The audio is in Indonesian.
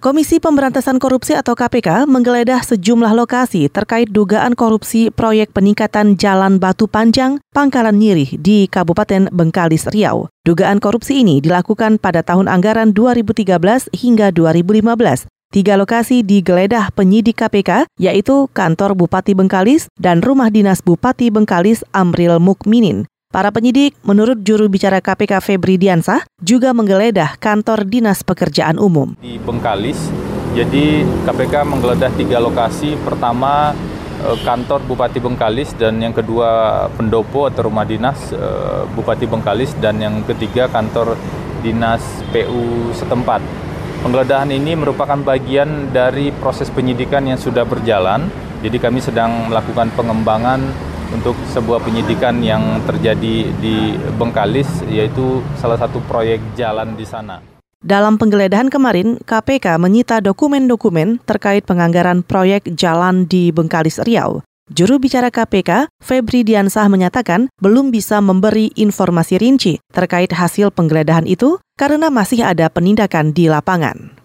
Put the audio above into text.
Komisi Pemberantasan Korupsi atau KPK menggeledah sejumlah lokasi terkait dugaan korupsi proyek peningkatan Jalan Batu Panjang, Pangkalan Nyirih di Kabupaten Bengkalis, Riau. Dugaan korupsi ini dilakukan pada tahun anggaran 2013 hingga 2015. Tiga lokasi digeledah penyidik KPK, yaitu kantor Bupati Bengkalis dan rumah dinas Bupati Bengkalis Amril Mukminin. Para penyidik, menurut juru bicara KPK Febri Diansah, juga menggeledah kantor Dinas Pekerjaan Umum. Di Bengkalis, jadi KPK menggeledah tiga lokasi. Pertama, eh, kantor Bupati Bengkalis dan yang kedua pendopo atau rumah dinas eh, Bupati Bengkalis dan yang ketiga kantor dinas PU setempat. Penggeledahan ini merupakan bagian dari proses penyidikan yang sudah berjalan. Jadi kami sedang melakukan pengembangan untuk sebuah penyidikan yang terjadi di Bengkalis, yaitu salah satu proyek jalan di sana. Dalam penggeledahan kemarin, KPK menyita dokumen-dokumen terkait penganggaran proyek jalan di Bengkalis Riau. Juru bicara KPK, Febri Diansah menyatakan belum bisa memberi informasi rinci terkait hasil penggeledahan itu karena masih ada penindakan di lapangan.